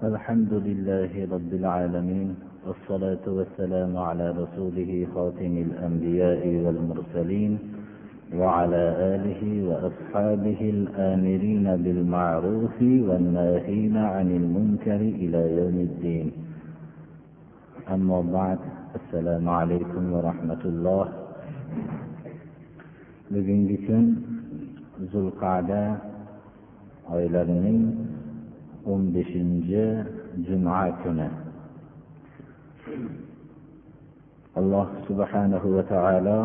الحمد لله رب العالمين والصلاة والسلام على رسوله خاتم الأنبياء والمرسلين وعلى آله وأصحابه الآمرين بالمعروف والناهين عن المنكر إلى يوم الدين. أما بعد السلام عليكم ورحمة الله. Bugungi kun zulqada oylarining o'n beshinchi juma kuni. Alloh subhanahu va taolo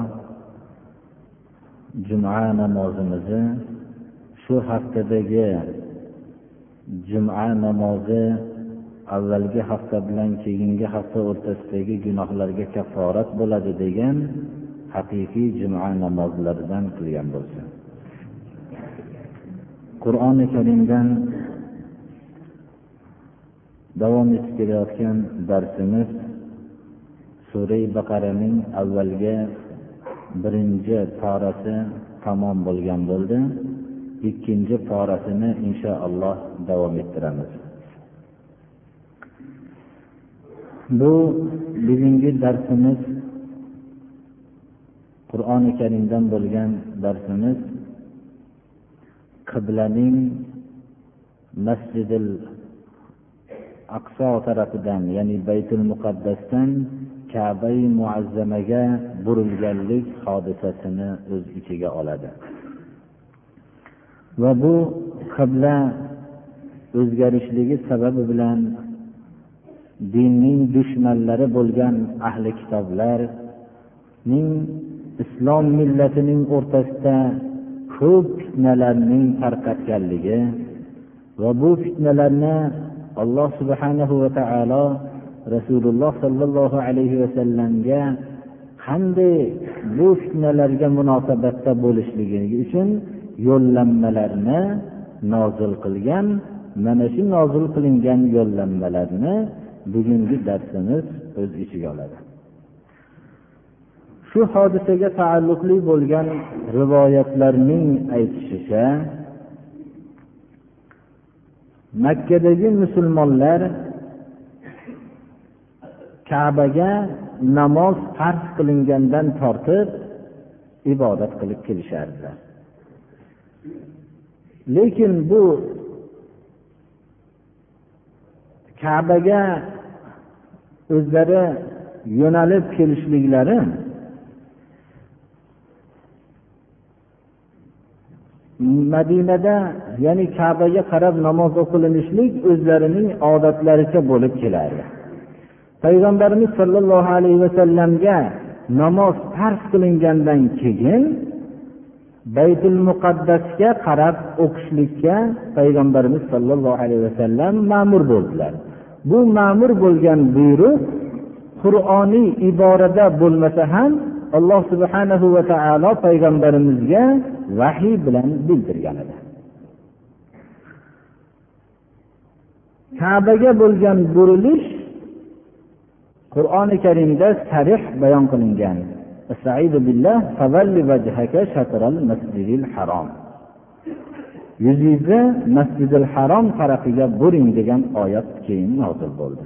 juma namozimizni shu haftadagi juma namozi avvalgi hafta bilan keyingi hafta o'rtasidagi gunohlarga kafforat bo'ladi degan haqiqiy juma namozlaridan qilgan bo'lsin. Qur'oni karimdan davom etib kelayotgan darsimiz sura baqaraning avvalgi birinchi porasi tamom bo'lgan bo'ldi. Ikkinchi porasini inshaalloh davom ettiramiz. Bu bugungi darsimiz qur'oni karimdan bo'lgan darsimiz qiblaning masjidil aqso tarafidan ya'ni baytul muqaddasdan kabai muazzamaga burilganlik hodisasini o'z ichiga oladi. Va bu qibla o'zgarishligi sababi bilan dinning dushmanlari bo'lgan ahli kitoblarning islom millatining o'rtasida ko'p fitnalarning tarqatganligi va bu fitnalarni alloh subhanahu va taolo rasululloh sollallohu alayhi vasallamga qanday bu fitnalarga munosabatda bo'lishligi uchun yo'llanmalarni nozil qilgan mana shu nozil qilingan yo'llanmalarni bugungi darsimiz o'z ichiga oladi. Shu hodisaga taalluqli bo'lgan rivoyatlarning aytishicha makkadagi musulmonlar kabaga namoz farz qilingandan tortib ibodat qilib kelishardilar lekin bu kabaga o'zlari yo'nalib kelishliklari madinada ya'ni kabaga qarab namoz o'qilinishlik o'zlarining odatlaricha bo'lib kelardi payg'ambarimiz sollallohu alayhi vasallamga namoz farz qilingandan keyin baytul muqaddasga qarab o'qishlikka payg'ambarimiz sollallohu alayhi vasallam ma'mur bo'ldilar. Bu ma'mur bo'lgan buyruq qur'oniy iborada bo'lmasa ham alloh subhanahu va taolo payg'ambarimizga vahiy bilan bildirgan edi. Kabaga bo'lgan burilish qur'oni karimda sarih bayon qilingan. Yuzingizni masjidil harom tarafiga buring degan oyat keyin nozil bo'ldi.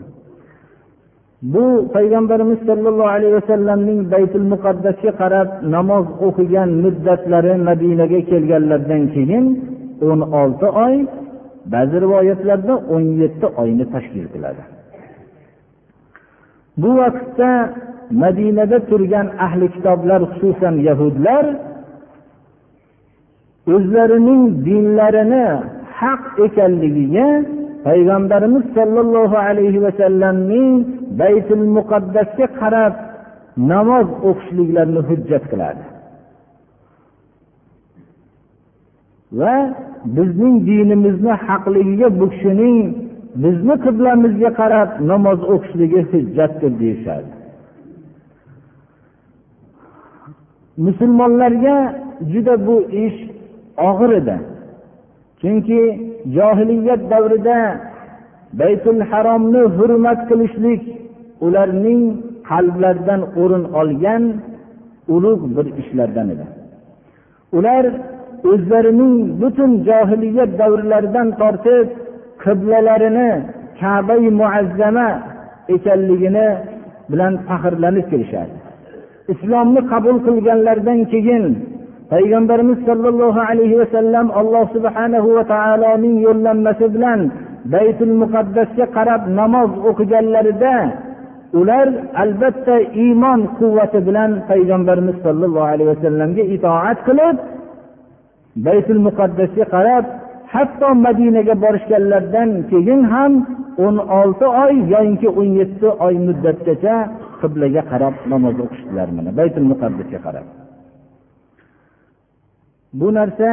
Bu payg'ambarimiz sollallohu alayhi vasallamning baytul muqaddasga qarab namoz o'qigan muddatlari madinaga kelganlaridan keyin o'n olti oy ba'zi rivoyatlarda o'n yetti oyni tashkil qiladi. Bu vaqtda madinada turgan ahli kitoblar xususan yahudlar o'zlarining dinlarini haq ekanligiga payg'ambarimiz sollallohu alayhi vasallamning baytul muqaddasga qarab namoz o'qishliklarini hujjat qiladi. Va bizning dinimizni haqligiga bu kishining bizni qiblamizga qarab namoz o'qishligi hujjatdir deyishadi. Musulmonlarga juda bu ish og'ir edi. Chunki johiliyat davrida baytul haromni hurmat qilishlik ularning qalblaridan o'rin olgan ulug' bir ishlardan edi. Ular o'zlarining butun johiliyat davrlaridan tortib qiblalarini kabai muazzama ekanligini bilan faxrlanib kelishardi. Islomni qabul qilganlaridan keyin payg'ambarimiz sollallohu alayhi vasallam alloh subhanahu va taoloning yo'llanmasi bilan baytul muqaddasga qarab namoz o'qiganlarida ular albatta iymon quvvati bilan payg'ambarimiz sollallohu alayhi vasallamga itoat qilib baytul muqaddasga qarab hatto madinaga borishganlaridan keyin ham o'n olti oy yoyinki o'n yetti oy muddatgacha qiblaga qarab namoz o'qishdilar mana baytul muqaddasga qarab. Bu narsa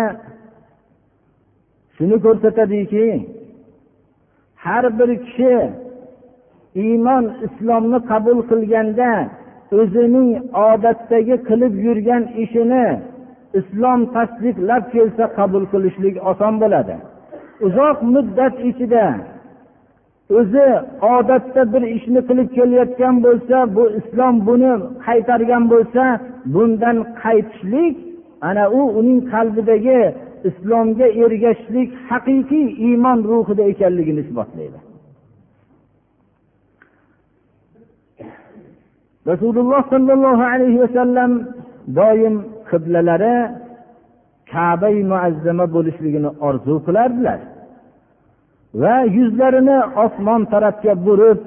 shuni ko'rsatadiki har bir kishi iymon islomni qabul qilganda o'zining odatdagi qilib yurgan ishini islom tasdiqlab kelsa qabul qilishlik oson bo'ladi. Uzoq muddat ichida o'zi odatda bir ishni qilib kelayotgan bo'lsa bu islom buni qaytargan bo'lsa bundan qaytishlik ana u uning qalbidagi islomga ergashishlik haqiqiy iymon ruhida ekanligini isbotlaydi. Rasululloh sollallohu alayhi vasallam doim qiblalari kabai muazzama bo'lishligini orzu qilardilar va yuzlarini osmon tarafga burib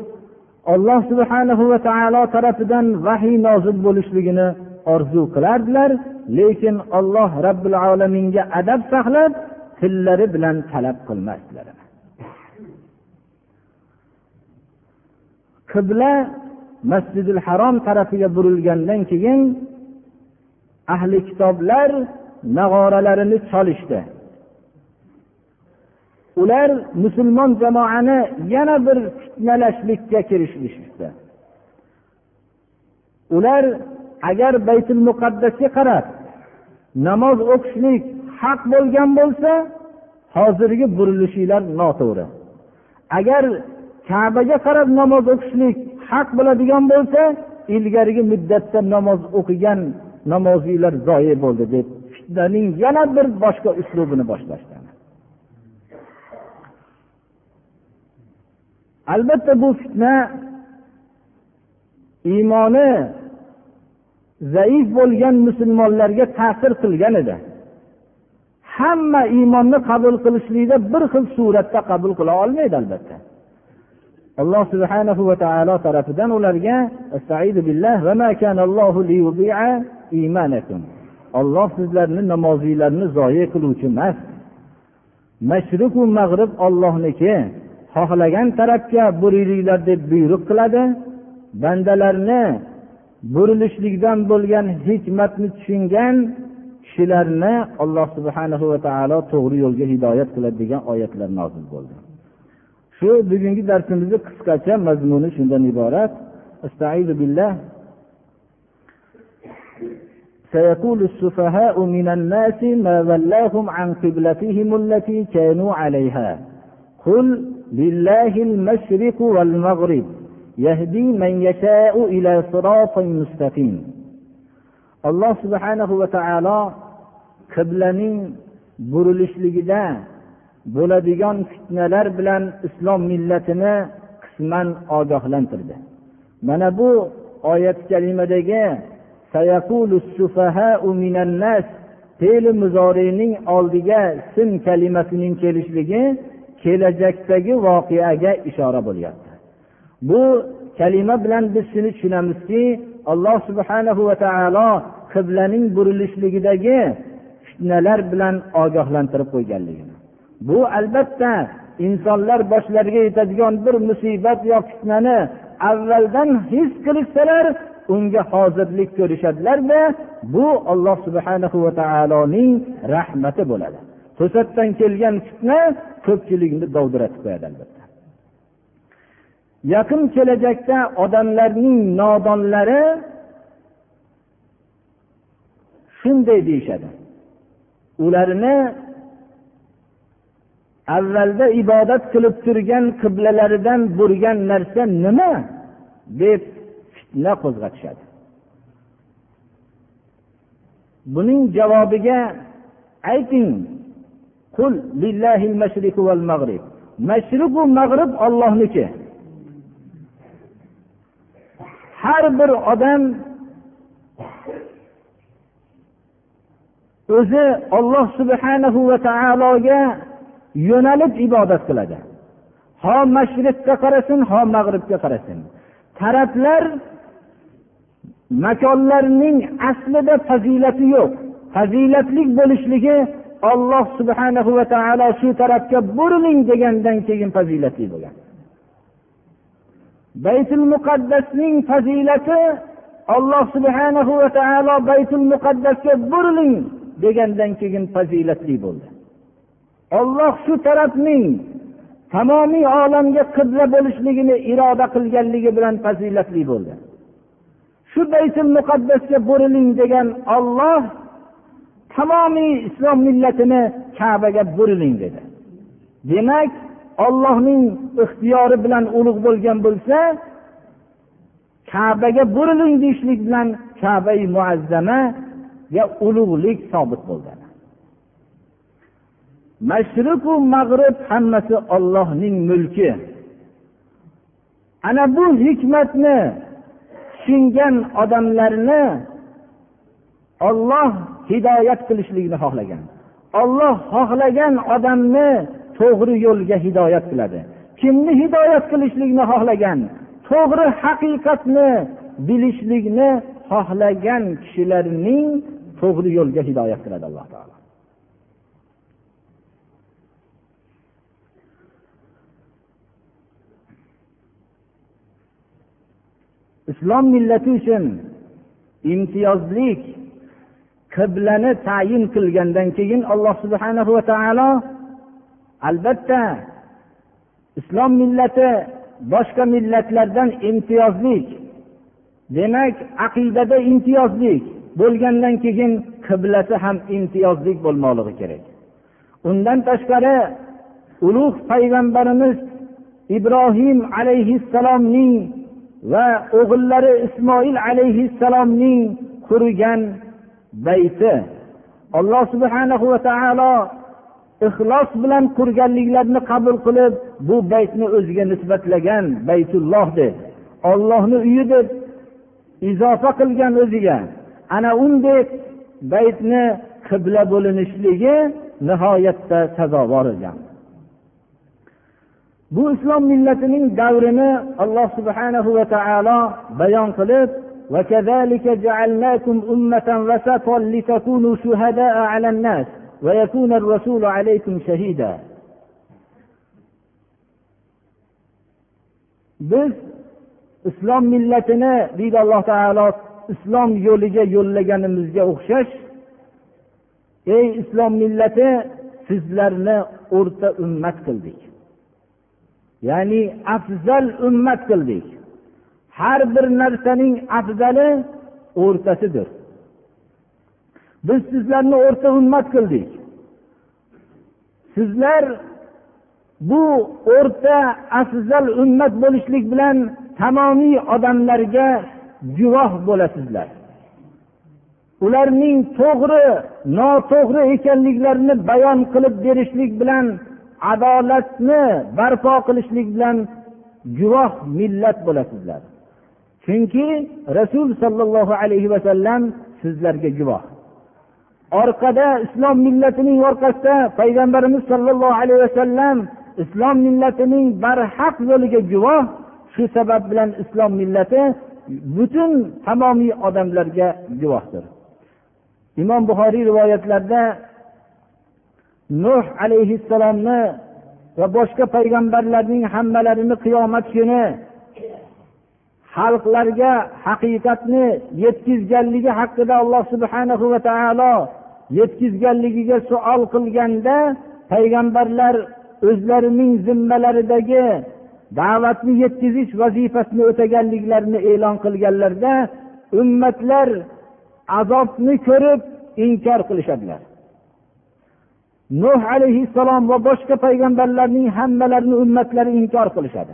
alloh subhanahu va taolo tarafidan vahiy nozil bo'lishligini orzu qilardilar lekin olloh robbil alaminga adab saqlab tillari bilan talab qilmasdilar. Qibla masjidil harom tarafiga burilgandan keyin ahli kitoblar nag'oralarini cholishdi ular musulmon jamoani yana bir fitnalashlikka kirishishdi ular agar baytul muqaddasga qarab namoz o'qishlik haq bo'lgan bo'lsa hozirgi burilishinglar noto'g'ri. Agar kabaga qarab namoz o'qishlik haq bo'ladigan bo'lsa ilgarigi muddatda namoz o'qigan namoziylar zoyi bo'ldi deb fitnaning yana bir boshqa uslubini boshlashdi albatta bu fitna iymoni zaif bo'lgan musulmonlarga ta'sir qilgan edi. Hamma iymonni qabul qilishlikda bir xil suratda qabul qila olmaydi albatta. Alloh subhanahu va taolo tarafidan ularga olloh sizlarni namoziylarni zoye qiluvchi emas. Mashriqu mag'rib ollohniki xohlagan tarafga burilinglar deb buyruq qiladi. Bandalarni burilishlikdan bo'lgan hikmatni tushungan kishilarni alloh subhanahu va taolo to'g'ri yo'lga hidoyat qiladi degan oyatlar nozil bo'ldi shu bugungi darsimizni qisqacha mazmuni shundan iborat billah سيقول السفهاء من الناس ما ولاهم عن قبلتهم التي كانوا عليها قل لله المشرق والمغرب يهدي من يشاء إلى صراط مستقيم alloh subhanahu va taolo qiblaning burilishligida bo'ladigan fitnalar bilan islom millatini qisman ogohlantirdi mana bu oyat kalimadagi fe'li muzoriyning oldiga sin kalimasining kelishligi kelajakdagi voqeaga ishora bo'lyapti Bu kalima bilan biz shuni tushunamizki alloh subhanahu va taolo qiblaning burilishligidagi fitnalar bilan ogohlantirib qo'yganligini. Bu albatta insonlar boshlariga yetadigan bir musibat yo fitnani avvaldan his qilishsalar unga hozirlik ko'rishadilarda bu alloh subhanahu va taoloning rahmati bo'ladi. To'satdan kelgan fitna ko'pchilikni dovdiratib qo'yadi albatta. Yaqin kelajakda odamlarning nodonlari shunday deyishadi. Ularni avvalda ibodat qilib turgan qiblalaridan burgan narsa nima deb fitna qo'zg'atishadi. Buning javobiga ayting. Mashriqu mag'rib ollohniki har bir odam o'zi olloh subhanahu va taologa yo'nalib ibodat qiladi. Ho mashriqqa qarasin ho mag'ribga qarasin. Taraflar makonlarning aslida fazilati yo'q. Fazilatli bo'lishligi olloh subhanahu va taolo shu tarafga buriling degandan keyin fazilatli bo'lgan baytul muqaddasning fazilati alloh subhanahu va taolo baytul muqaddasga buriling degandan keyin fazilatli bo'ldi. Olloh shu tarafning tamomiy olamga qibla bo'lishligini iroda qilganligi bilan fazilatli bo'ldi. Shu baytul muqaddasga buriling degan olloh tamomiy islom millatini kabaga buriling dedi. Demak ollohning ixtiyori bilan ulug' bo'lgan bo'lsa kabaga buriling deyishlik bilan kabai muazzamaga ulug'lik sobit bo'ldi. Mashriqu mag'rib hammasi ollohning mulki. Ana bu hikmatni tushungan odamlarni olloh hidoyat qilishlikni xohlagan. Olloh xohlagan odamni to'g'ri yo'lga hidoyat qiladi. Kimni hidoyat qilishlikni xohlagan to'g'ri haqiqatni bilishlikni xohlagan kishilarning to'g'ri yo'lga hidoyat qiladi alloh taolo. Islom millati uchun imtiyozlik qiblani tayin qilgandan keyin alloh subhana va taolo albatta islom millati boshqa millatlardan imtiyozlik demak aqidada imtiyozlik bo'lgandan keyin qiblasi ham imtiyozlik bo'lmoqligi kerak. Undan tashqari ulug' payg'ambarimiz ibrohim alayhissalomning va o'g'illari ismoil alayhissalomning qurgan bayti. Alloh subhanahu va taolo ixlos bilan qurganliklarini qabul qilib bu baytni o'ziga nisbatlagan baytulloh deb ollohni uyi deb izofa qilgan o'ziga ana undek baytni qibla bo'linishligi nihoyatda sazovor ekan bu islom millatining davrini alloh subhanahu va taolo bayon qilib وكذلك جعلناكم أمة وسطا لتكونوا شهداء على الناس ويكون الرسول عليكم شهيدا biz islom millatini deydi alloh taolo islom yo'liga yo'llaganimizga o'xshash ey islom millati sizlarni o'rta ummat qildik ya'ni afzal ummat qildik har bir narsaning afzali o'rtasidir Biz sizlarni o'rta ummat qildik. Sizlar bu o'rta afzal ummat bo'lishlik bilan tamomiy odamlarga guvoh bo'lasizlar. Ularning to'g'ri noto'g'ri ekanliklarini bayon qilib berishlik bilan adolatni barpo qilishlik bilan guvoh millat bo'lasizlar. Chunki rasul sollallohu alayhi vasallam sizlarga guvoh. Orqada islom millatining orqasida payg'ambarimiz sollallohu alayhi vasallam islom millatining barhaq yo'liga guvoh shu sabab bilan islom millati butun tamomiy odamlarga guvohdir. Imom buxoriy rivoyatlarida nuh alayhissalomni va boshqa payg'ambarlarning hammalarini qiyomat kuni xalqlarga haqiqatni yetkazganligi haqida alloh subhanahu va taolo yetkazganligiga suol qilganda payg'ambarlar o'zlarining zimmalaridagi da'vatni yetkazish vazifasini o'taganliklarini e'lon qilganlarda ummatlar azobni ko'rib inkor qilishadilar. Nuh alayhissalom va boshqa payg'ambarlarning hammalarini ummatlari inkor qilishadi.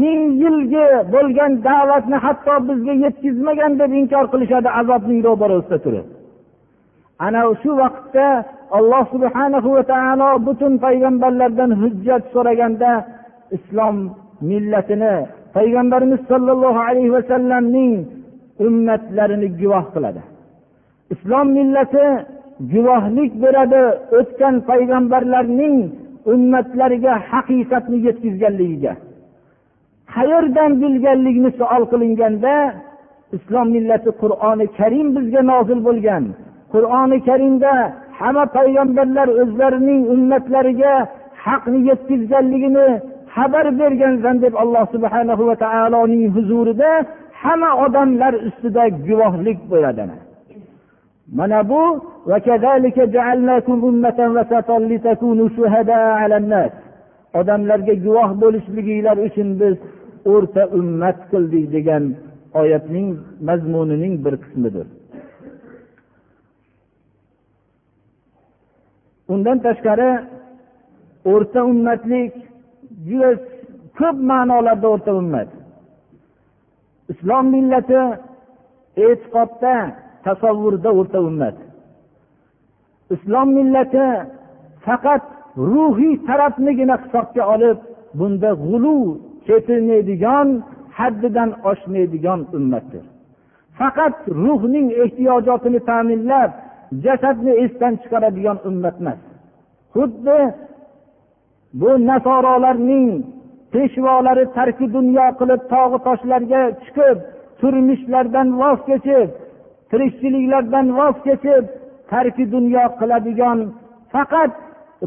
Ming yilgi bo'lgan da'vatni hatto bizga yetkazmagan deb inkor qilishadi azobning ro'barasida turib ana shu vaqtda alloh subhanahu va taolo butun payg'ambarlardan hujjat so'raganda islom millatini payg'ambarimiz sollallohu alayhi vasallamning ummatlarini guvoh qiladi. Islom millati guvohlik beradi o'tgan payg'ambarlarning ummatlariga haqiqatni yetkazganligiga. Qayerdan bilganligini savol qilinganda islom millati qur'oni karim bizga nozil bo'lgan. Qur'oni karimda hamma payg'ambarlar o'zlarining ummatlariga haqni yetkazganligini xabar bergansan deb alloh subhana va taoloning huzurida hamma odamlar ustida guvohlik bo'ladi mana bu odamlarga guvoh bo'lishliginglar uchun biz o'rta ummat qildik degan oyatning mazmunining bir qismidir. Undan tashqari o'rta ummatlik juda ko'p ma'nolarda o'rta ummat. Islom millati e'tiqodda tasavvurda o'rta ummat. Islom millati faqat ruhiy tarafnigina hisobga olib bunda g'ulu ketilmaydigan haddidan oshmaydigan ummatdir. Faqat ruhning ehtiyojotini ta'minlab jasadni esdan chiqaradigan ummat emas. Xuddi bu nasorolarning peshvolari tarki dunyo qilib tog'i toshlarga chiqib turmushlardan voz kechib tirikchiliklardan voz kechib tarki dunyo qiladigan faqat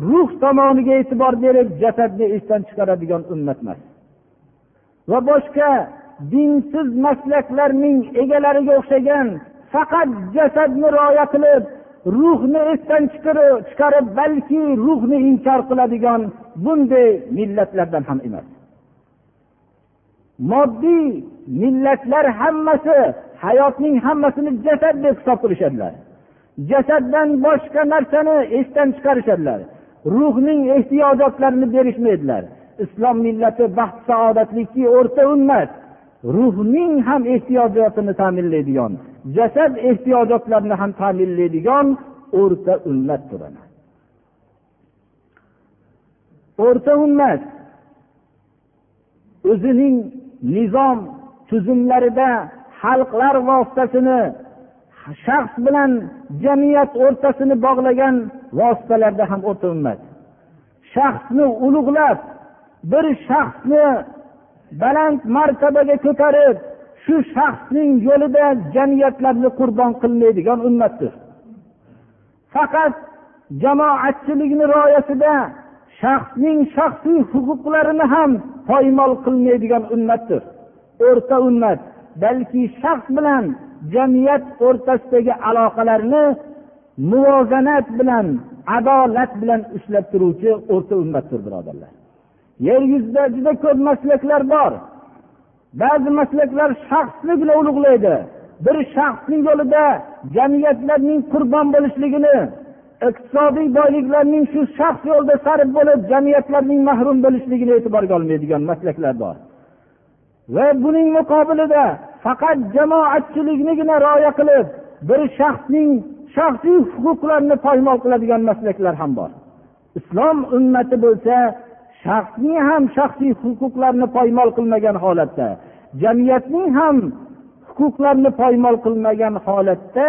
ruh tomoniga e'tibor berib jasadni esdan chiqaradigan ummat emas. Va boshqa dinsiz maslaklarning egalariga o'xshagan faqat jasadni rioya qilib ruhni esdan chiqarib balki ruhni inkor qiladigan bunday millatlardan ham emas. Moddiy millatlar hammasi hayotning hammasini jasad deb hisob qilishadilar. Jasaddan boshqa narsani esdan chiqarishadilar. Ruhning ehtiyojotlarini berishmaydilar. Islom millati baxt saodatlikki o'rta ummat. Ruhning ham ehtiyojotini ta'minlaydigan jasad ehtiyojotlarini ham ta'minlaydigan o'rta ummatdir o'rta ummat o'zining nizom tuzumlarida xalqlar vositasini shaxs bilan jamiyat o'rtasini bog'lagan vositalarda ham o'rta ummat. Shaxsni ulug'lab bir shaxsni baland martabaga ko'tarib shu shaxsning yo'lida jamiyatlarni qurbon qilmaydigan ummatdir. Faqat jamoatchilikni rioyasida shaxsning shaxsiy huquqlarini ham poymol qilmaydigan ummatdir. O'rta ummat balki shaxs bilan jamiyat o'rtasidagi aloqalarni muvozanat bilan adolat bilan ushlab turuvchi o'rta ummatdir birodarlar. Yer yuzida juda ko'p maslaklar bor. Ba'zi maslaklar shaxsni bilan ulug'laydi. Bir shaxsning yo'lida jamiyatlarning qurbon bo'lishligini iqtisodiy boyliklarning shu shaxs yo'lida sarf bo'lib jamiyatlarning mahrum bo'lishligini e'tiborga olmaydigan maslaklar bor. Va buning muqobilida faqat jamoatchiliknigina rioya qilib bir shaxsning shaxsiy huquqlarini poymol qiladigan maslaklar ham bor. Islom ummati bo'lsa shaxsning ham shaxsiy huquqlarini poymol qilmagan holatda jamiyatning ham huquqlarini poymol qilmagan holatda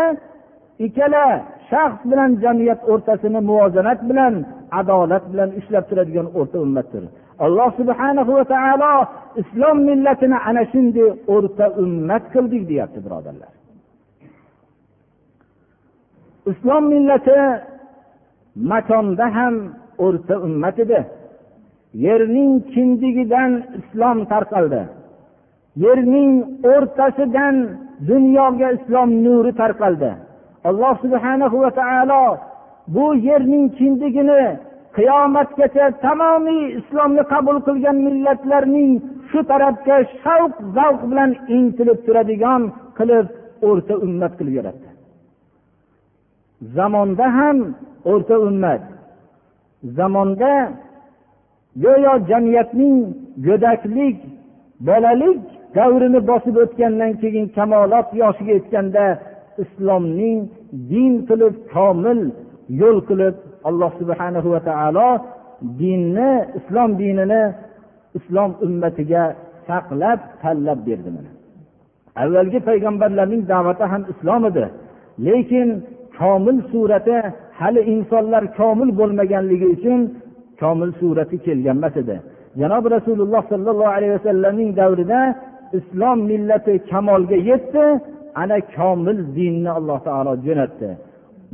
ikkala shaxs bilan jamiyat o'rtasini muvozanat bilan adolat bilan ushlab turadigan o'rta ummatdir. Alloh subhana va taolo islom millatini ana shunday o'rta ummat qildik deyapti birodarlar. Islom millati makonda ham o'rta ummat edi. Yerning kindigidan islom tarqaldi. Yerning o'rtasidan dunyoga islom nuri tarqaldi. Alloh subhana va taolo bu yerning kindigini qiyomatgacha tamomiy islomni qabul qilgan millatlarning shu tarafga shavq zavq bilan intilib turadigan qilib o'rta ummat qilib yaratdi zamonda ham o'rta ummat zamonda go'yo jamiyatning go'daklik bolalik davrini bosib o'tgandan keyin kamolot yoshiga yetganda islomning din qilib komil yo'l qilib alloh subhanahu va taolo dinni islom dinini islom ummatiga saqlab tanlab berdi mana. Avvalgi payg'ambarlarning da'vati ham islom edi. Lekin komil surati hali insonlar komil bo'lmaganligi uchun komil surati kelgan emas edi. Janobi rasululloh sollallohu alayhi vasallamning davrida islom millati kamolga yetdi ana komil dinni alloh taolo jo'natdi.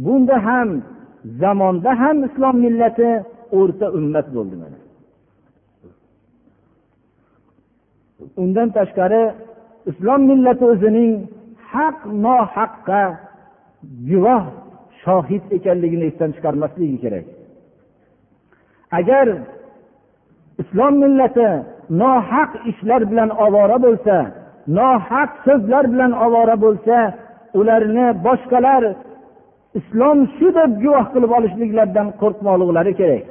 Bunda ham zamonda ham islom millati o'rta ummat bo'ldi mana. Undan tashqari islom millati o'zining haq nohaqqa guvoh shohid ekanligini esdan chiqarmasligi kerak. Agar islom millati nohaq ishlar bilan ovora bo'lsa nohaq so'zlar bilan ovora bo'lsa ularni boshqalar islom shu deb guvoh qilib olishliklaridan qo'rqmoqliklari kerak.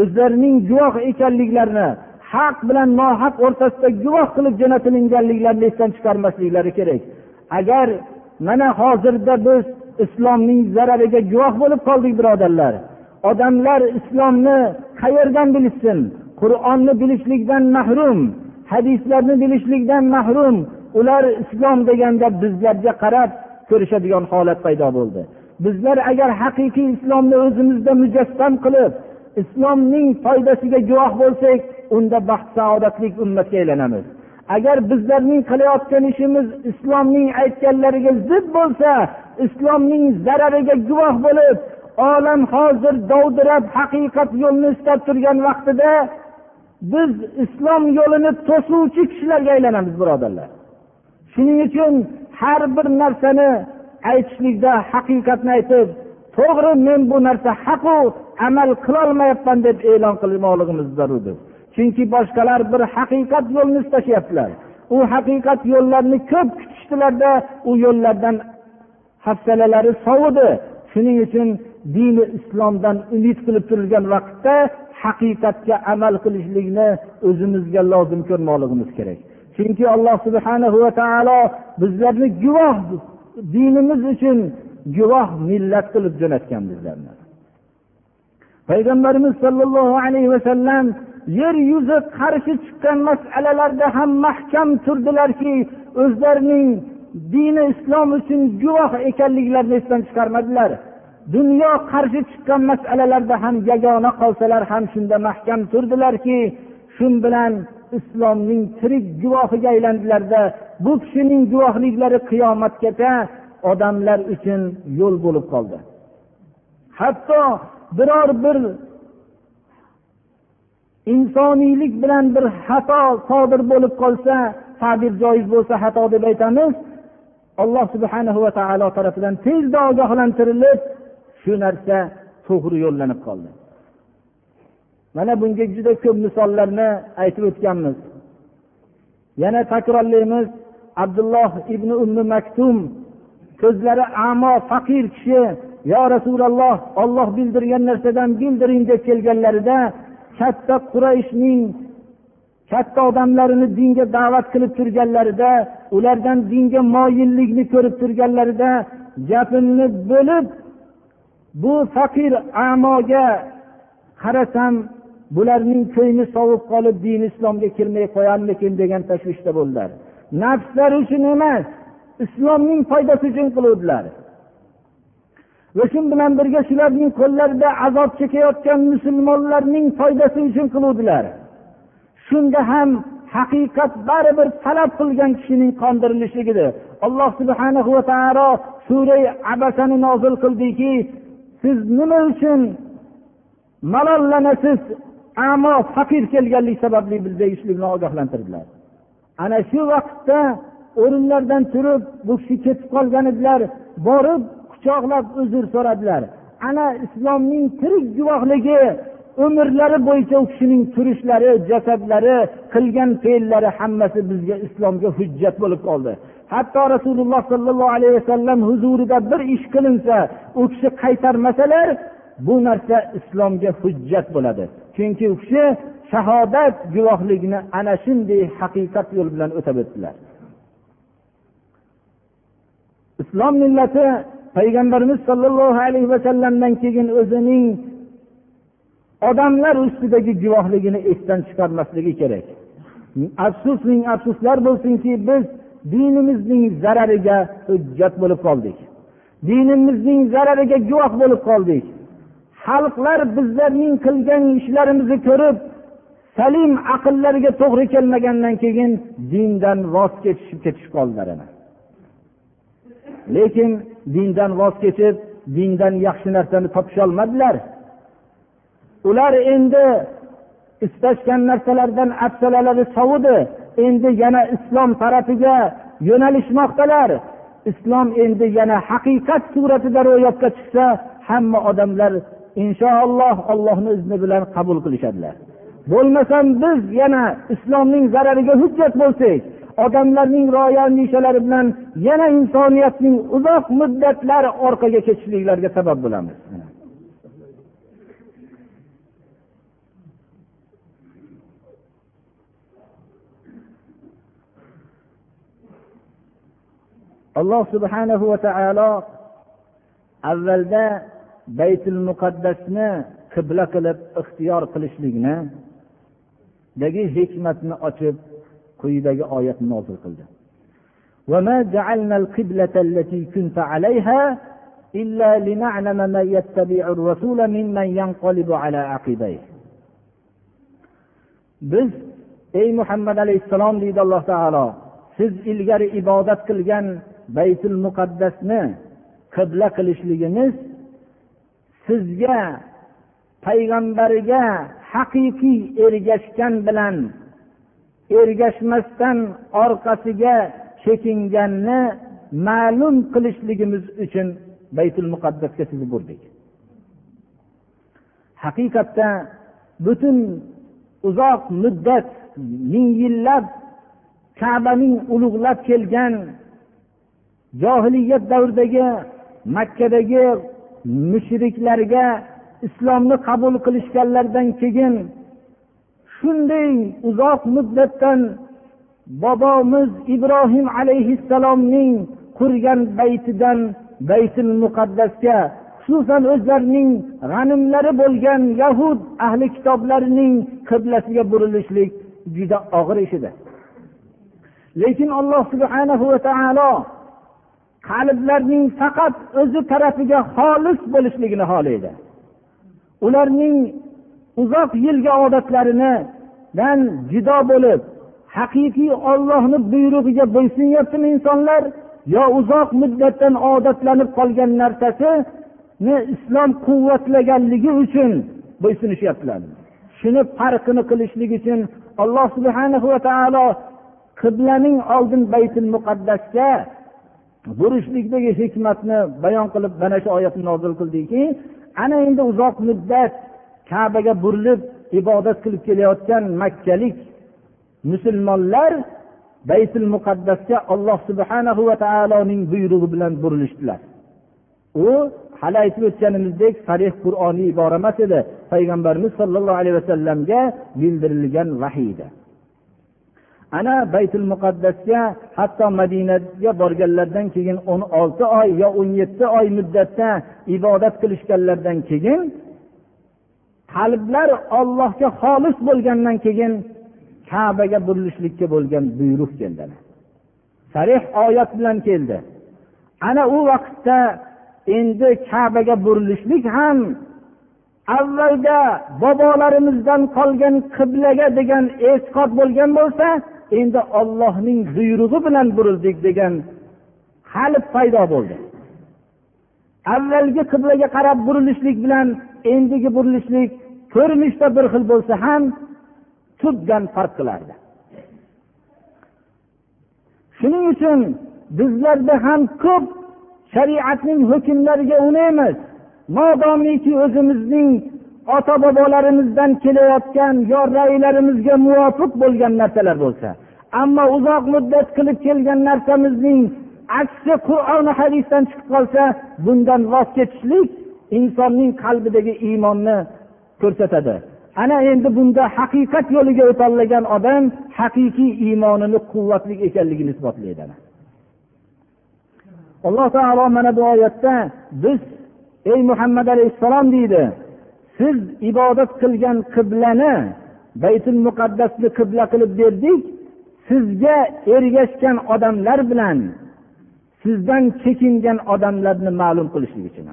O'zlarining guvoh ekanliklarini haq bilan nohaq o'rtasida guvoh qilib jo'natilinganliklarini esdan chiqarmasliklari kerak. Agar mana hozirda biz islomning zarariga guvoh bo'lib qoldik birodarlar odamlar islomni qayerdan bilishsin? Qur'onni bilishlikdan mahrum hadislarni bilishlikdan mahrum ular islom deganda bizlarga qarab ko'rishadigan holat paydo bo'ldi. Bizlar agar haqiqiy islomni o'zimizda mujassam qilib islomning foydasiga guvoh bo'lsak unda baxt saodatli ummatga aylanamiz. Agar bizlarning qilayotgan ishimiz islomning aytganlariga zid bo'lsa islomning zarariga guvoh bo'lib olam hozir dovdirab haqiqat yo'lini istab turgan vaqtida biz islom yo'lini to'suvchi kishilarga aylanamiz birodarlar. Shuning uchun har bir narsani aytishlikda haqiqatni aytib to'g'ri men bu narsa haqu amal qilolmayapman deb e'lon qilmoqligimiz zarurdir. Chunki boshqalar bir haqiqat yo'lini istashyaptilar. U haqiqat yo'llarini ko'p kutishdilarda u yo'llardan hafsalalari sovidi shuning uchun dini islomdan umid qilib turilgan vaqtda haqiqatga amal qilishlikni o'zimizga lozim ko'rmoqligimiz kerak. Chunki alloh subhana va taolo bizlarni guvoh dinimiz uchun guvoh millat qilib jo'natgan bizlarni. Payg'ambarimiz sollallohu alayhi vasallam yer yuzi qarshi chiqqan masalalarda ham mahkam turdilarki o'zlarining dini islom uchun guvoh ekanliklarini esdan chiqarmadilar. Dunyo qarshi chiqqan masalalarda ham yagona qolsalar ham shunda mahkam turdilarki shu bilan islomning tirik guvohiga aylandilarda bu kishining guvohliklari qiyomatgacha odamlar uchun yo'l bo'lib qoldi. Hatto biror bir insoniylik bilan bir xato sodir bo'lib qolsa ta'bir joiz bo'lsa xato deb aytamiz alloh subhanahu va taolo tarafidan tezda ogohlantirilib shu narsa to'g'ri yo'llanib qoldi. Mana bunga juda ko'p misollarni aytib o'tganmiz. Yana takrorlaymiz abdulloh ibn ummi maktum ko'zlari amo faqir kishi yo rasululloh olloh bildirgan narsadan bildiring deb kelganlarida katta qurayshning katta odamlarini dinga da'vat qilib turganlarida ulardan dinga moyillikni ko'rib turganlarida gapimni bo'lib bu faqir amoga qarasam bularning ko'ngli sovib qolib din islomga kirmay qo'yarmikin degan tashvishda bo'ldilar. Nafslari uchun emas islomning foydasi uchun qiluvdilar. Va shu bilan birga shularning qo'llarida azob chekayotgan musulmonlarning foydasi uchun qiluvdilar. Shunda ham haqiqat baribir talab qilgan kishining qondirilishligidir alloh subhana va taolo suray abasani nozil qildiki siz nima uchun malollanasiz amo faqir kelganlik sababli bizga bilan ogohlantirdilar? Ana shu vaqtda o'rinlaridan turib bu kishi ketib qolgan edilar borib quchoqlab uzr so'radilar. Ana islomning tirik guvohligi umrlari bo'yicha u kishining turishlari jasadlari qilgan fe'llari hammasi bizga islomga hujjat bo'lib qoldi. Hatto rasululloh sollallohu alayhi vasallam huzurida bir ish qilinsa u kishi qaytarmasalar bu narsa islomga hujjat bo'ladi. Chunki u kishi shahodat guvohligini ana shunday haqiqat yo'l bilan o'tab o'tdilar. Islom millati payg'ambarimiz sollallohu alayhi vasallamdan keyin o'zining odamlar ustidagi guvohligini esdan chiqarmasligi kerak. Afsus ming afsuslar bo'lsinki biz dinimizning zarariga hujjat bo'lib qoldik. Dinimizning zarariga guvoh bo'lib qoldik. Xalqlar bizlarning qilgan ishlarimizni ko'rib salim aqllariga to'g'ri kelmagandan keyin dindan voz kechishib ketishib qoldilar. Lekin dindan voz kechib dindan yaxshi narsani topisholmadilar ular endi istashgan narsalardan afsalalari sovidi endi yana islom tarafiga yo'nalishmoqdalar. Islom endi yana haqiqat suratida ro'yobga chiqsa hamma odamlar inshaalloh ollohni izni bilan qabul qilishadilar. Bo'lmasam biz yana islomning zarariga hujjat bo'lsak odamlarning rioya andishalari bilan yana insoniyatning uzoq muddatlar orqaga ketishliklariga sabab bo'lamiz. alloh subhanahu va taolo avvalda baytul muqaddasni qibla qilib ixtiyor qilishlikni dagi hikmatni ochib quyidagi oyatni nozil qildi وما جعلنا القبلة التي كنت عليها إلا لنعلم من يتبع الرسول ممن ينقلب على عقبيه biz ey muhammad alayhissalom deydi alloh taolo siz ilgari ibodat qilgan baytul muqaddasni qibla qilishligimiz sizga payg'ambariga haqiqiy ergashgan bilan ergashmasdan orqasiga chekinganni ma'lum qilishligimiz uchun baytul muqaddasga sizni burdik. Haqiqatda butun uzoq muddat ming yillab kabaning ulug'lab kelgan johiliyat davridagi makkadagi mushriklarga islomni qabul qilishganlaridan keyin shunday uzoq muddatdan bobomiz ibrohim alayhissalomning qurgan baytidan baytul muqaddasga xususan o'zlarining g'animlari bo'lgan yahud ahli kitoblarining qiblasiga burilishlik juda og'ir ish edi. Lekin alloh subhanahu va taolo qalblarning faqat o'zi tarafiga xolis bo'lishligini xohlaydi. Ularning uzoq yilgi odatlarinidan judo bo'lib haqiqiy ollohni buyrug'iga bo'ysunyaptimi insonlar yo uzoq muddatdan odatlanib qolgan narsasini islom quvvatlaganligi uchun bo'ysunishyaptilar. Shuni farqini qilishlik uchun alloh subhana va taolo qiblaning oldin baytul muqaddasga burishlikdagi hikmatni bayon qilib mana shu oyatni nozil qildiki ana endi uzoq muddat kabaga burilib ibodat qilib kelayotgan makkalik musulmonlar baytul muqaddasga alloh subhanahu va taoloning buyrug'i bilan burilishdilar. U hali aytib o'tganimizdek sarih qur'oniy ibora emas edi. Payg'ambarimiz sollallohu alayhi vasallamga bildirilgan vahiydi ana baytul muqaddasga hatto madinaga borganlaridan keyin o'n olti oy yo o'n yetti oy muddatda ibodat qilishganlaridan keyin qalblar ollohga xolis bo'lgandan keyin kabaga burilishlikka bo'lgan buyruq keldi sarih oyat bilan keldi. Ana u vaqtda endi kabaga burilishlik ham avvalda bobolarimizdan qolgan qiblaga degan e'tiqod bo'lgan bo'lsa endi ollohning buyrug'i bilan burildik degan qalb paydo bo'ldi. Avvalgi qiblaga qarab burilishlik bilan endigi burilishlik ko'rinishda bir xil bo'lsa ham tubdan farq qilardi. Shuning uchun bizlarda ham ko'p shariatning hukmlariga unaymiz. Modomiki o'zimizning ota bobolarimizdan kelayotgan yo ra'ylarimizga muvofiq bo'lgan narsalar bo'lsa ammo uzoq muddat qilib kelgan narsamizning aksi qur'oni hadisdan chiqib qolsa bundan voz kechishlik insonning qalbidagi iymonni ko'rsatadi. Ana endi bunda haqiqat yo'liga o'tolmagan odam haqiqiy iymonini quvvatli ekanligini isbotlaydi alloh taolo mana bu oyatda biz ey muhammad alayhissalom deydi. Siz ibodat qilgan qiblani baytul muqaddasni qibla qilib berdik sizga ergashgan odamlar bilan sizdan chekingan odamlarni ma'lum qilishlik uchun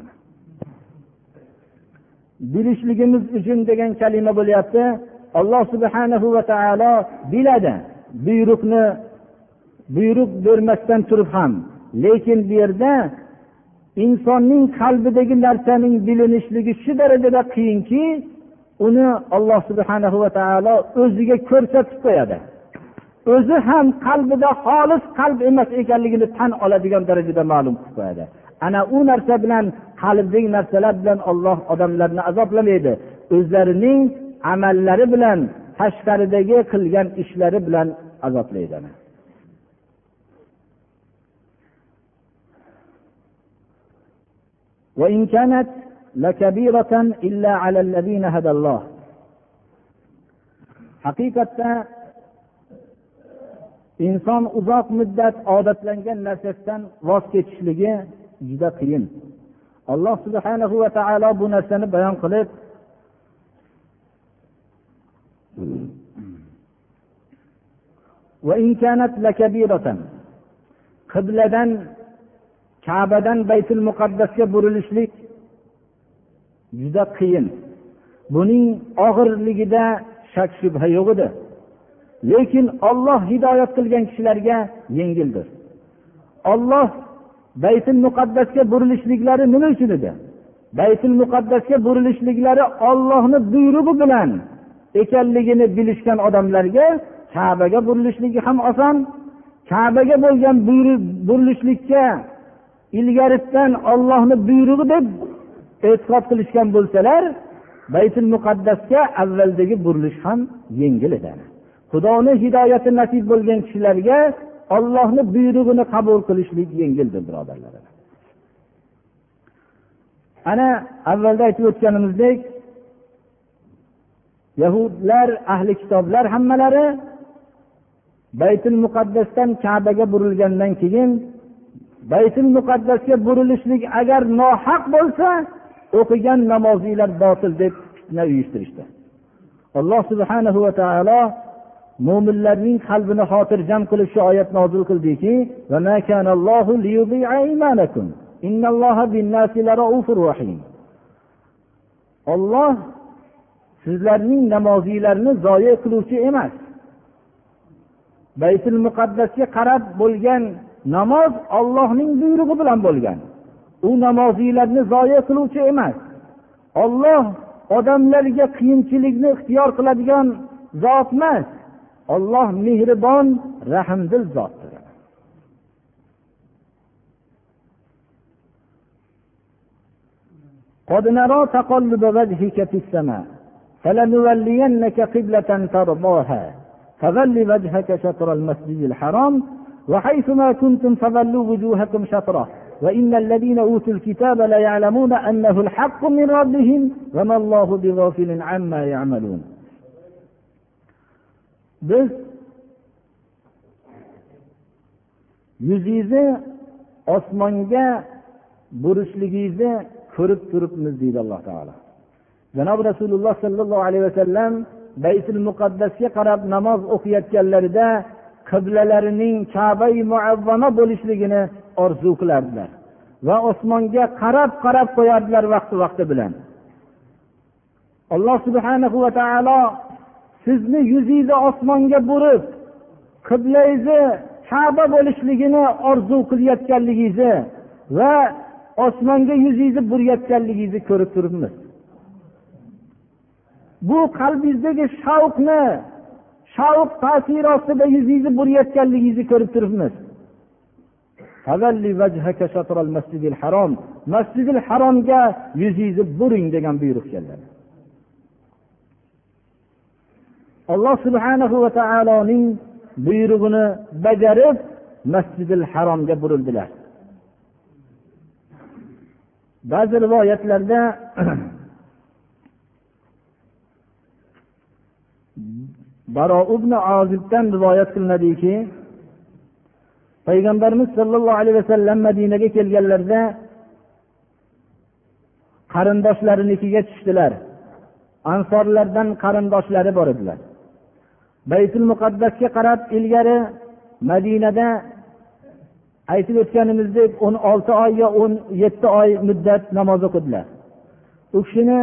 bilishligimiz uchun degan kalima bo'lyapti. Alloh subhanahu va taolo biladi buyruqni buyruq bermasdan turib ham lekin bu yerda insonning qalbidagi narsaning bilinishligi shu darajada qiyinki uni alloh subhanahu va taolo o'ziga ko'rsatib qo'yadi. O'zi ham qalbida xolis qalb emas ekanligini tan oladigan darajada ma'lum qilib qo'yadi. Ana u narsa bilan qalbdagi narsalar bilan olloh odamlarni azoblamaydi. O'zlarining amallari bilan tashqaridagi qilgan ishlari bilan azoblaydi وإن كانت لكبيرة إلا على الذين هدى الله haqiqatda inson uzoq muddat odatlangan narsasidan voz kechishligi juda qiyin alloh subhanahu va taolo bu narsani bayon qilib qibladan kabadan baytul muqaddasga burilishlik juda qiyin. Buning og'irligida shak shubha yo'q edi. Lekin olloh hidoyat qilgan kishilarga yengildir. Olloh baytul muqaddasga burilishliklari nima uchun edi? Baytul muqaddasga burilishliklari ollohni buyrug'i bilan ekanligini bilishgan odamlarga kabaga burilishligi ham oson kabaga bo'lgan burilishlikka ilgaridan ollohni buyrug'i deb e'tiqod qilishgan bo'lsalar baytul muqaddasga avvaldagi burilish ham yengil edi. Xudoni hidoyati nasib bo'lgan kishilarga ollohni buyrug'ini qabul qilishlik yengildir birodarlar. Ana avvalda aytib o'tganimizdek yahudlar ahli kitoblar hammalari baytul muqaddasdan kabaga burilgandan keyin baytul muqaddasga burilishlik agar nohaq bo'lsa o'qigan namozinglar botil deb fitna uyushtirishdi. Alloh subhanahu va taolo mo'minlarning qalbini xotirjam qilib shu oyat nozil qildiki olloh sizlarning namozinglarni zoye qiluvchi emas. Baytul muqaddasga qarab bo'lgan namoz ollohning buyrug'i bilan bo'lgan u namoziylarni zoya qiluvchi emas olloh odamlarga qiyinchilikni ixtiyor qiladigan zot emas olloh mehribon rahmdil zotdir قد نرى تقلب وجهك في السماء فلنولينك قبلة ترضاها فول وجهك شطر المسجد الحرام وحيثما كنتم فولوا وجوهكم شطره وإن الذين أوتوا الكتاب ليعلمون أنه الحق من ربهم وما الله بغافل عما يعملون biz yuzingizni osmonga burishligingizni ko'rib turibmiz deydi alloh taolo janobi rasululloh sollallohu alayhi vasallam baytul muqaddasga qarab namoz o'qiyotganlarida qiblalarining kabai muavvama bo'lishligini orzu qilardilar va osmonga qarab qarab qo'yardilar vaqti vaqti bilan. Alloh subhanahu va taolo sizni yuzingizni osmonga burib qiblangizni kaba bo'lishligini orzu qilayotganligingizni va osmonga yuzingizni burayotganligingizni ko'rib turibmiz. Bu qalbingizdagi shavqni shavq ta'siri ostida yuzingizni burayotganligingizni ko'rib turibmiz. Masjidil haromga yuzingizni buring degan buyruq keldi. Alloh subhanahu va taoloning buyrug'ini bajarib masjidil haromga burildilar. Ba'zi rivoyatlarda baro ibn ozibdan rivoyat qilinadiki payg'ambarimiz sollallohu alayhi vasallam madinaga kelganlarida qarindoshlarinikiga tushdilar. Ansorlardan qarindoshlari bor edilar. Baytul muqaddasga qarab ilgari madinada aytib o'tganimizdek o'n olti oy yo o'n yetti oy muddat namoz o'qidilar. U kishini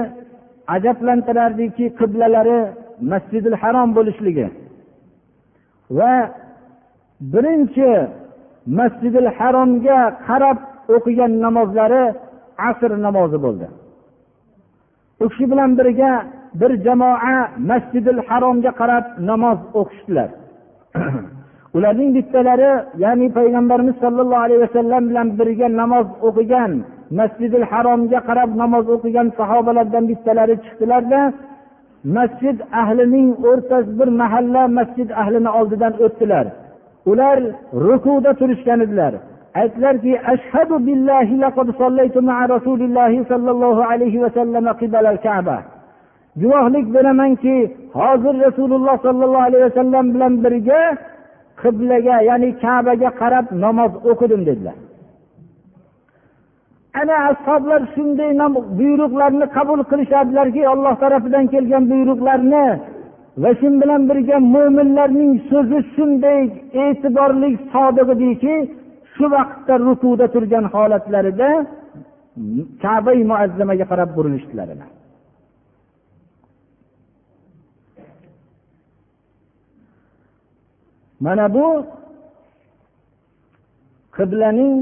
ajablantirardiki qiblalari masjidil harom bo'lishligi. Va birinchi masjidil haromga qarab o'qigan namozlari asr namozi bo'ldi. U kishi bilan birga bir jamoa masjidil haromga qarab namoz o'qishdilar. Ularning bittalari ya'ni payg'ambarimiz sollallohu alayhi vasallam bilan birga namoz o'qigan masjidil haromga qarab namoz o'qigan sahobalardan bittalari chiqdilarda masjid ahlining o'rtasi bir mahalla masjid ahlini oldidan o'tdilar. Ular rukuda turishgan edilar. Aytdilarki ashhadu billahi laqad sollaytu ma'a rasulillahi sollallohu alayhi vasallam qibala kaba. Guvohlik beramanki hozir rasululloh sollallohu alayhi vasallam bilan birga qiblaga ya'ni kabaga qarab namoz o'qidim dedilar. Ana ashoblar shunday buyruqlarni qabul qilishadilarki alloh tarafidan kelgan buyruqlarni va shu bilan birga mo'minlarning so'zi shunday e'tiborli sodiq ediki shu vaqtda rukuda turgan holatlarida kabai muazzamaga qarab burilishdilar mana bu qiblaning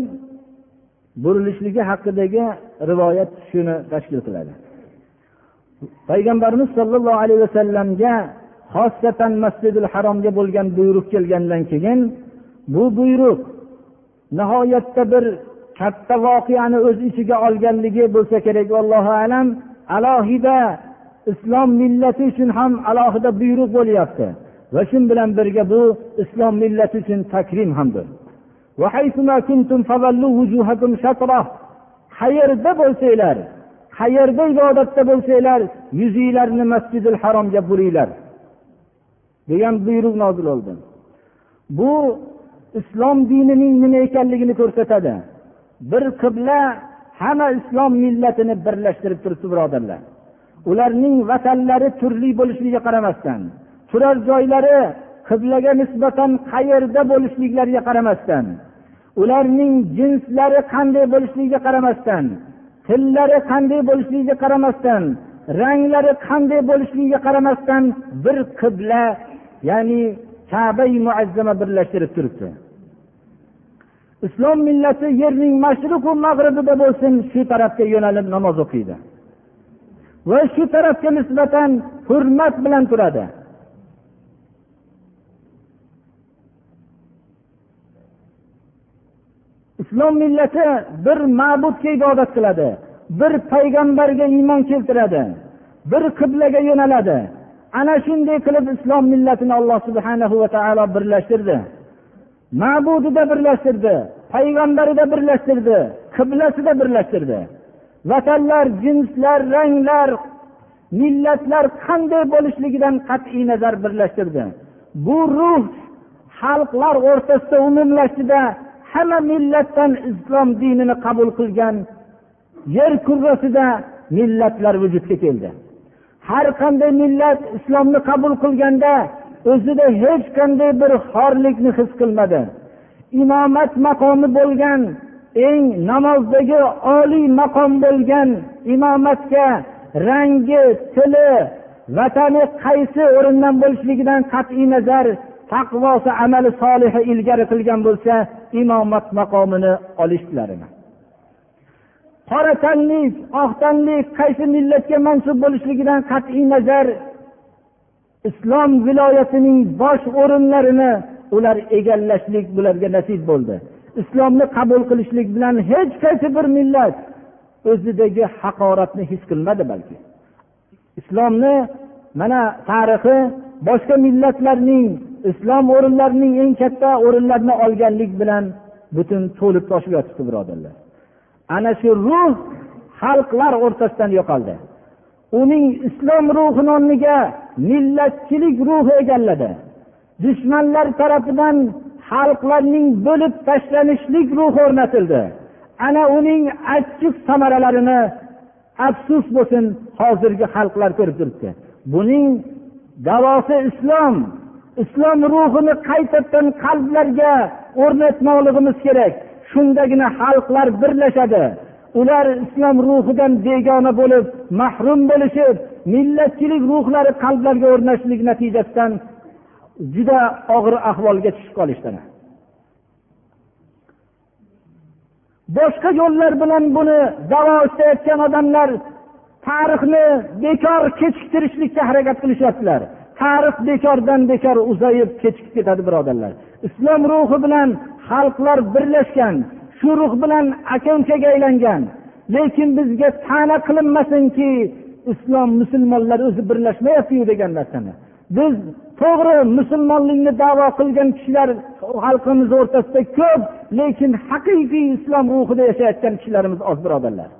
burilishligi haqidagi rivoyat shuni tashkil qiladi. Payg'ambarimiz sollallohu alayhi vasallamga xosatan masjidil haromga bo'lgan buyruq kelgandan keyin bu buyruq nihoyatda bir katta voqeani o'z ichiga olganligi bo'lsa kerak allohu alam. Alohida islom millati uchun ham alohida buyruq bo'lyapti. Va shu bilan birga bu islom millati uchun takrim hamdir. Qayerda bo'lsanglar qayerda ibodatda bo'lsanglar yuzinglarni masjidil haromga buringlar degan buyruq nozil bo'ldi bu islom dinining nima ekanligini ko'rsatadi bir qibla hamma islom millatini birlashtirib turibdi birodarlar ularning vatanlari turli bo'lishligiga qaramasdan turar joylari qiblaga nisbatan qayerda bo'lishliklariga qaramasdan ularning jinslari qanday bo'lishligiga qaramasdan tillari qanday bo'lishligiga qaramasdan ranglari qanday bo'lishligiga qaramasdan bir qibla ya'ni kabai muazzama birlashtirib turibdi. Islom millati yerning mashriqu mag'ribida bo'lsin shu tarafga yo'nalib namoz o'qiydi. Va shu tarafga nisbatan hurmat bilan turadi. Islom millati bir ma'budga ibodat qiladi bir payg'ambarga iymon keltiradi bir qiblaga yo'naladi. Ana shunday qilib islom millatini alloh subhana va taolo birlashtirdi. Ma'budida birlashtirdi payg'ambarida birlashtirdi qiblasida birlashtirdi. Vatanlar jinslar ranglar millatlar qanday bo'lishligidan qat'iy nazar birlashtirdi. Bu ruh xalqlar o'rtasida umumlashdida hamma millatdan islom dinini qabul qilgan yer kurrasida millatlar vujudga keldi. Har qanday millat islomni qabul qilganda o'zida hech qanday bir xorlikni his qilmadi. Imomat maqomi bo'lgan eng namozdagi oliy maqom bo'lgan imomatga rangi tili vatani qaysi o'rindan bo'lishligidan qat'iy nazar taqvosi amali solihi ilgari qilgan bo'lsa imomat maqomini olishdilarini qora tanlik oq tanlik qaysi millatga mansub bo'lishligidan qat'iy nazar islom viloyatining bosh o'rinlarini ular egallashlik bularga nasib bo'ldi. Islomni qabul qilishlik bilan hech qaysi bir millat o'zidagi haqoratni his qilmadi balki. Islomni mana tarixi boshqa millatlarning islom o'rinlarining eng katta o'rinlarini olganlik bilan butun to'lib toshib yotibdi birodarlar. Ana shu ruh xalqlar o'rtasidan yo'qoldi. Uning islom ruhini o'rniga millatchilik ruhi egalladi. Dushmanlar tarafidan xalqlarning bo'lib tashlanishlik ruhi o'rnatildi. Ana uning achchiq samaralarini afsus bo'lsin hozirgi xalqlar ko'rib turibdi. Buning davosi islom. Islom ruhini qaytadan qalblarga o'rnatmoqligimiz kerak. Shundagina xalqlar birlashadi. Ular islom ruhidan begona bo'lib mahrum bo'lishib millatchilik ruhlari qalblarga o'rnashishlik natijasidan juda og'ir ahvolga tushib qolishdi. Boshqa yo'llar bilan buni davo istayotgan odamlar tarixni bekor kechiktirishlikka harakat qilishyaptilar. Tarix bekordan bekor uzayib kechikib ketadi birodarlar. Islom ruhi bilan xalqlar birlashgan shu ruh bilan aka ukaga aylangan. Lekin bizga ta'na qilinmasinki islom musulmonlar o'zi birlashmayaptiyu degan narsani. Biz to'g'ri musulmonlikni davo qilgan kishilar xalqimiz o'rtasida ko'p lekin haqiqiy islom ruhida yashayotgan kishilarimiz oz birodarlar.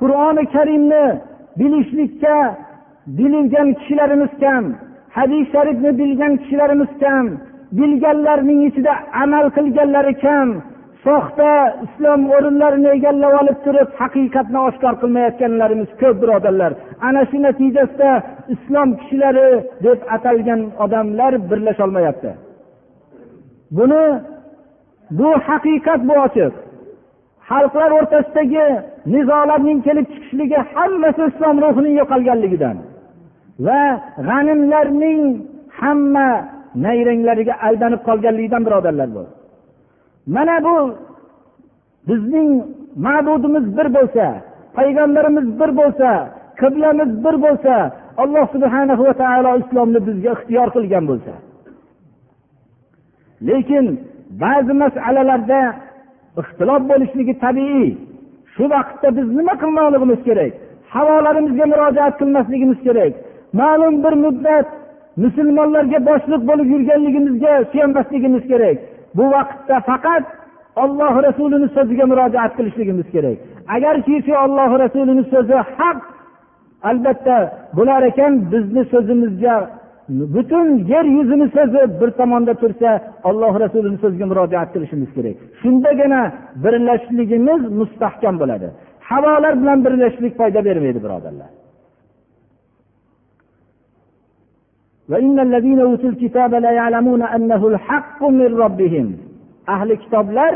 Qur'oni karimni bilishlikka bilingan kishilarimiz kam hadis sharifni bilgan kishilarimiz kam bilganlarning ichida amal qilganlari kam soxta islom o'rinlarini egallab olib turib haqiqatni oshkor qilmayotganlarimiz ko'p birodarlar. Ana shu natijasida islom kishilari deb atalgan odamlar birlasholmayapti. Buni bu haqiqat bu ochiq. Xalqlar o'rtasidagi nizolarning kelib chiqishligi hammasi islom ruhining yo'qolganligidan va g'animlarning hamma nayranglariga aldanib qolganligidan birodarlar bu mana bu bizning ma'budimiz bir bo'lsa payg'ambarimiz bir bo'lsa qiblamiz bir bo'lsa alloh subhana va taolo islomni bizga ixtiyor qilgan bo'lsa. Lekin ba'zi masalalarda ixtilof bo'lishligi tabiiy. Shu vaqtda biz nima qilmoqligimiz kerak? Havolarimizga murojaat qilmasligimiz kerak. Ma'lum bir muddat musulmonlarga boshliq bo'lib yurganligimizga suyanmasligimiz kerak. Bu vaqtda faqat olloh rasulini so'ziga murojaat qilishligimiz kerak. Agarki shu olloh rasulini so'zi haq albatta bo'lar ekan bizni so'zimizga butun yer yuzini sezib bir tomonda tursa alloh rasulini so'ziga murojaat qilishimiz kerak. Shundagina birlashligimiz mustahkam bo'ladi. Havolar bilan birlashishlik foyda bermaydi birodarlar. Ahli kitoblar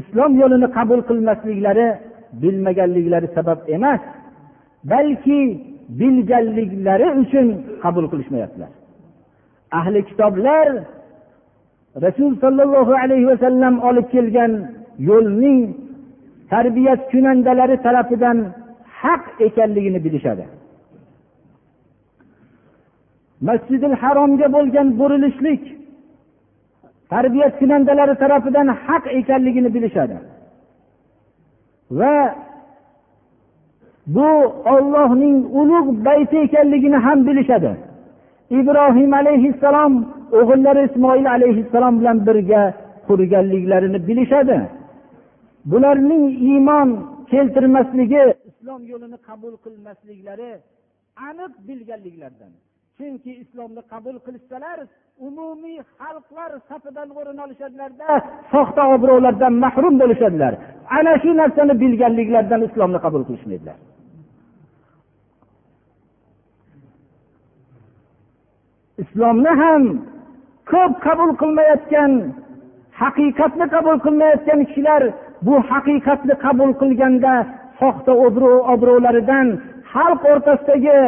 islom yo'lini qabul qilmasliklari bilmaganliklari sabab emas balki bilganliklari uchun qabul qilishmayaptilar. Ahli kitoblar rasul sollallohu alayhi vasallam olib kelgan yo'lning tarbiyat kunandalari tarafidan haq ekanligini bilishadi. Masjidil haromga bo'lgan burilishlik tarbiyat kunandalari tarafidan haq ekanligini bilishadi. Va bu ollohning ulug' bayti ekanligini ham bilishadi. Ibrohim alayhissalom o'g'illari ismoil alayhissalom bilan birga qurganliklarini bilishadi. Bularning iymon keltirmasligi islom yo'lini qabul qilmasliklari aniq bilganliklaridan chunki islomni qabul qilishsalar umumiy xalqlar safidan o'rin olishadilarda soxta obro'lardan mahrum bo'lishadilar. Ana shu narsani bilganliklaridan islomni qabul qilishmaydilar. Islomni ham ko'p qabul qilmayotgan haqiqatni qabul qilmayotgan kishilar bu haqiqatni qabul qilganda soxta obro'laridan xalq o'rtasidagi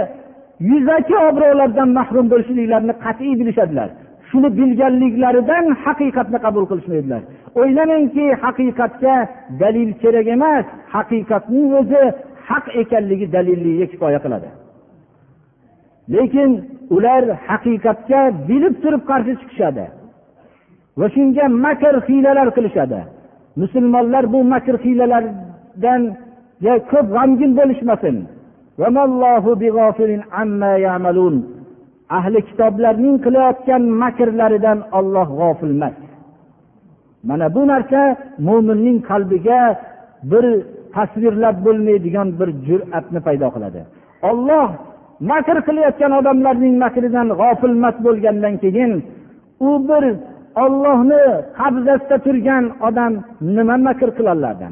yuzaki obro'lardan mahrum bo'lishliklarini qat'iy bilishadilar. Shuni bilganliklaridan haqiqatni qabul qilishmaydilar. O'ylamangki haqiqatga dalil kerak emas haqiqatning o'zi haq ekanligi dalilligiga kifoya qiladi. Lekin ular haqiqatga bilib turib qarshi chiqishadi va shunga makr hiylalar qilishadi. Musulmonlar bu makr hiylalardan ko'p g'amgin bo'lishmasin. Ahli kitoblarning qilayotgan makrlaridan olloh g'ofil emas. Mana bu narsa mo'minning qalbiga bir tasvirlab bo'lmaydigan bir jur'atni paydo qiladi. Olloh makr qilayotgan odamlarning makridan g'ofilmat bo'lgandan keyin u bir ollohni qabzasida turgan odam nima makr qiladi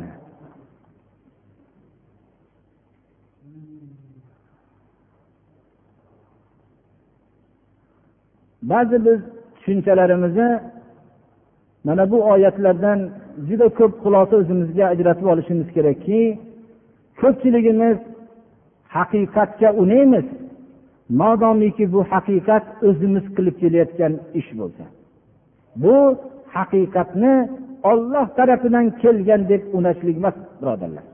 ba'zi biz tushunchalarimizni mana bu oyatlardan juda ko'p xulosa o'zimizga ajratib olishimiz kerakki ko'pchiligimiz haqiqatga unaymiz. Modomiki bu haqiqat o'zimiz qilib kelayotgan ish bo'lsa. Bu haqiqatni olloh tarafidan kelgan deb unashlik emas birodarlar.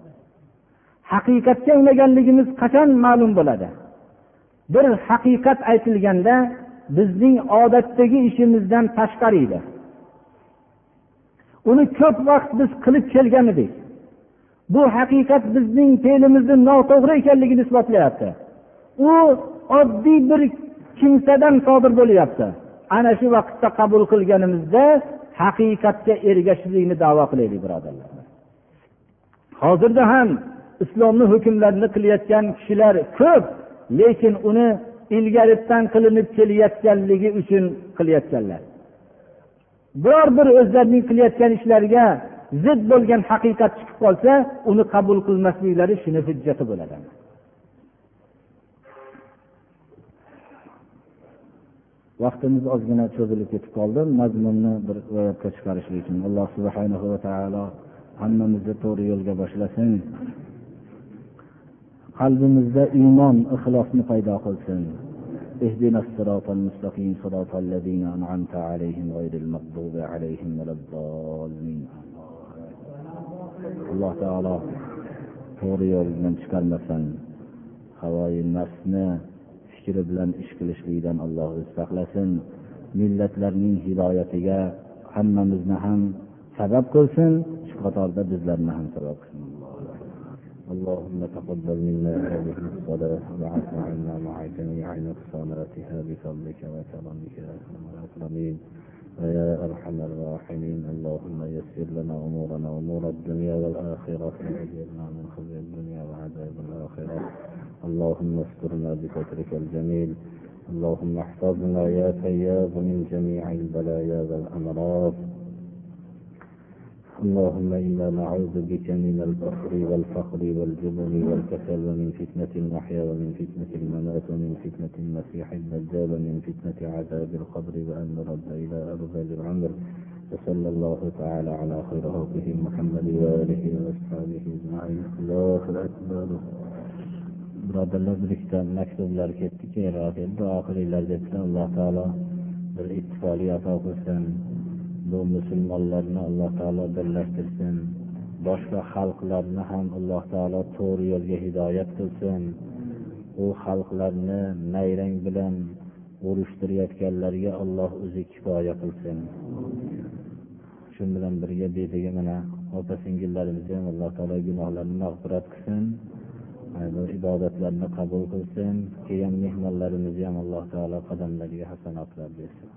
Haqiqatga unaganligimiz qachon ma'lum bo'ladi? Bir haqiqat aytilganda bizning odatdagi ishimizdan tashqari edi uni ko'p vaqt biz qilib kelgan edik. Bu haqiqat bizning fe'limizni noto'g'ri ekanligini isbotlayapti. U oddiy bir kimsadan sodir bo'lyapti. Ana shu vaqtda qabul qilganimizda haqiqatga ergashishlikni davo qilaylik birodarlar. Hozirda ham islomni hukmlarini qilayotgan kishilar ko'p lekin uni ilgaridan qilinib kelayotganligi uchun qilayotganlar. Biror bir o'zlarining qilayotgan ishlariga zid bo'lgan haqiqat chiqib qolsa uni qabul qilmasliklari shuni hujjati bo'ladi vaqtimiz ozgina cho'zilib ketib qoldi mazmunni bir ro'yobga chiqarishlik uchun alloh subhana va taolo hammamizni to'g'ri yo'lga boshlasin qalbimizda iymon ixlosni paydo qilsin اهدنا الصراط المستقيم صراط الذين أنعمت عليهم غير المغضوب عليهم ولا الضالين alloh taolo to'g'ri yo'ldan chiqarmasin havoyi nafsni fikri bilan ish qilishlikdan alloh o'zi saqlasin millatlarning hidoyatiga hammamizni ham sabab qilsin shu qatorda bizlarni ham sabab qilsin اللهم تقبل منا هذه الصلاة وعف عنا مع جميع نقصاناتها بفضلك وكرمك يا أكرم الأكرمين ويا أرحم الراحمين. اللهم يسر لنا أمورنا أمور الدنيا والآخرة. وأجرنا من خزي الدنيا وعذاب الآخرة. اللهم استرنا بسترك الجميل. اللهم احفظنا يا تياب من جميع البلايا والأمراض. اللهم إنا نعوذ بك من الفقر والفقر والجبن والكسل ومن فتنة المحيا ومن فتنة الممات ومن فتنة المسيح الدجال ومن فتنة عذاب القبر وأن نرد إلى أرذل العمر. وصلى الله تعالى على خير خلقه محمد وآله وأصحابه أجمعين. الله أكبر. Birodarlar bir ikkita maktublar ketdiki qilinglar debdilar alloh taolo bir ittifoqlik ato qilsin bu musulmonlarni alloh taolo birlashtirsin. Boshqa xalqlarni ham alloh taolo to'g'ri yo'lga hidoyat qilsin. U xalqlarni nayrang bilan urushtirayotganlarga alloh o'zi kifoya qilsin. Shu bilan birga betiga mana opa singillarimizni ham alloh taolo gunohlarini mag'firat qilsin. Bu ibodatlarni qabul qilsin. Kelgan mehmonlarimizni ham alloh taolo qadamlariga hasanotlar bersin.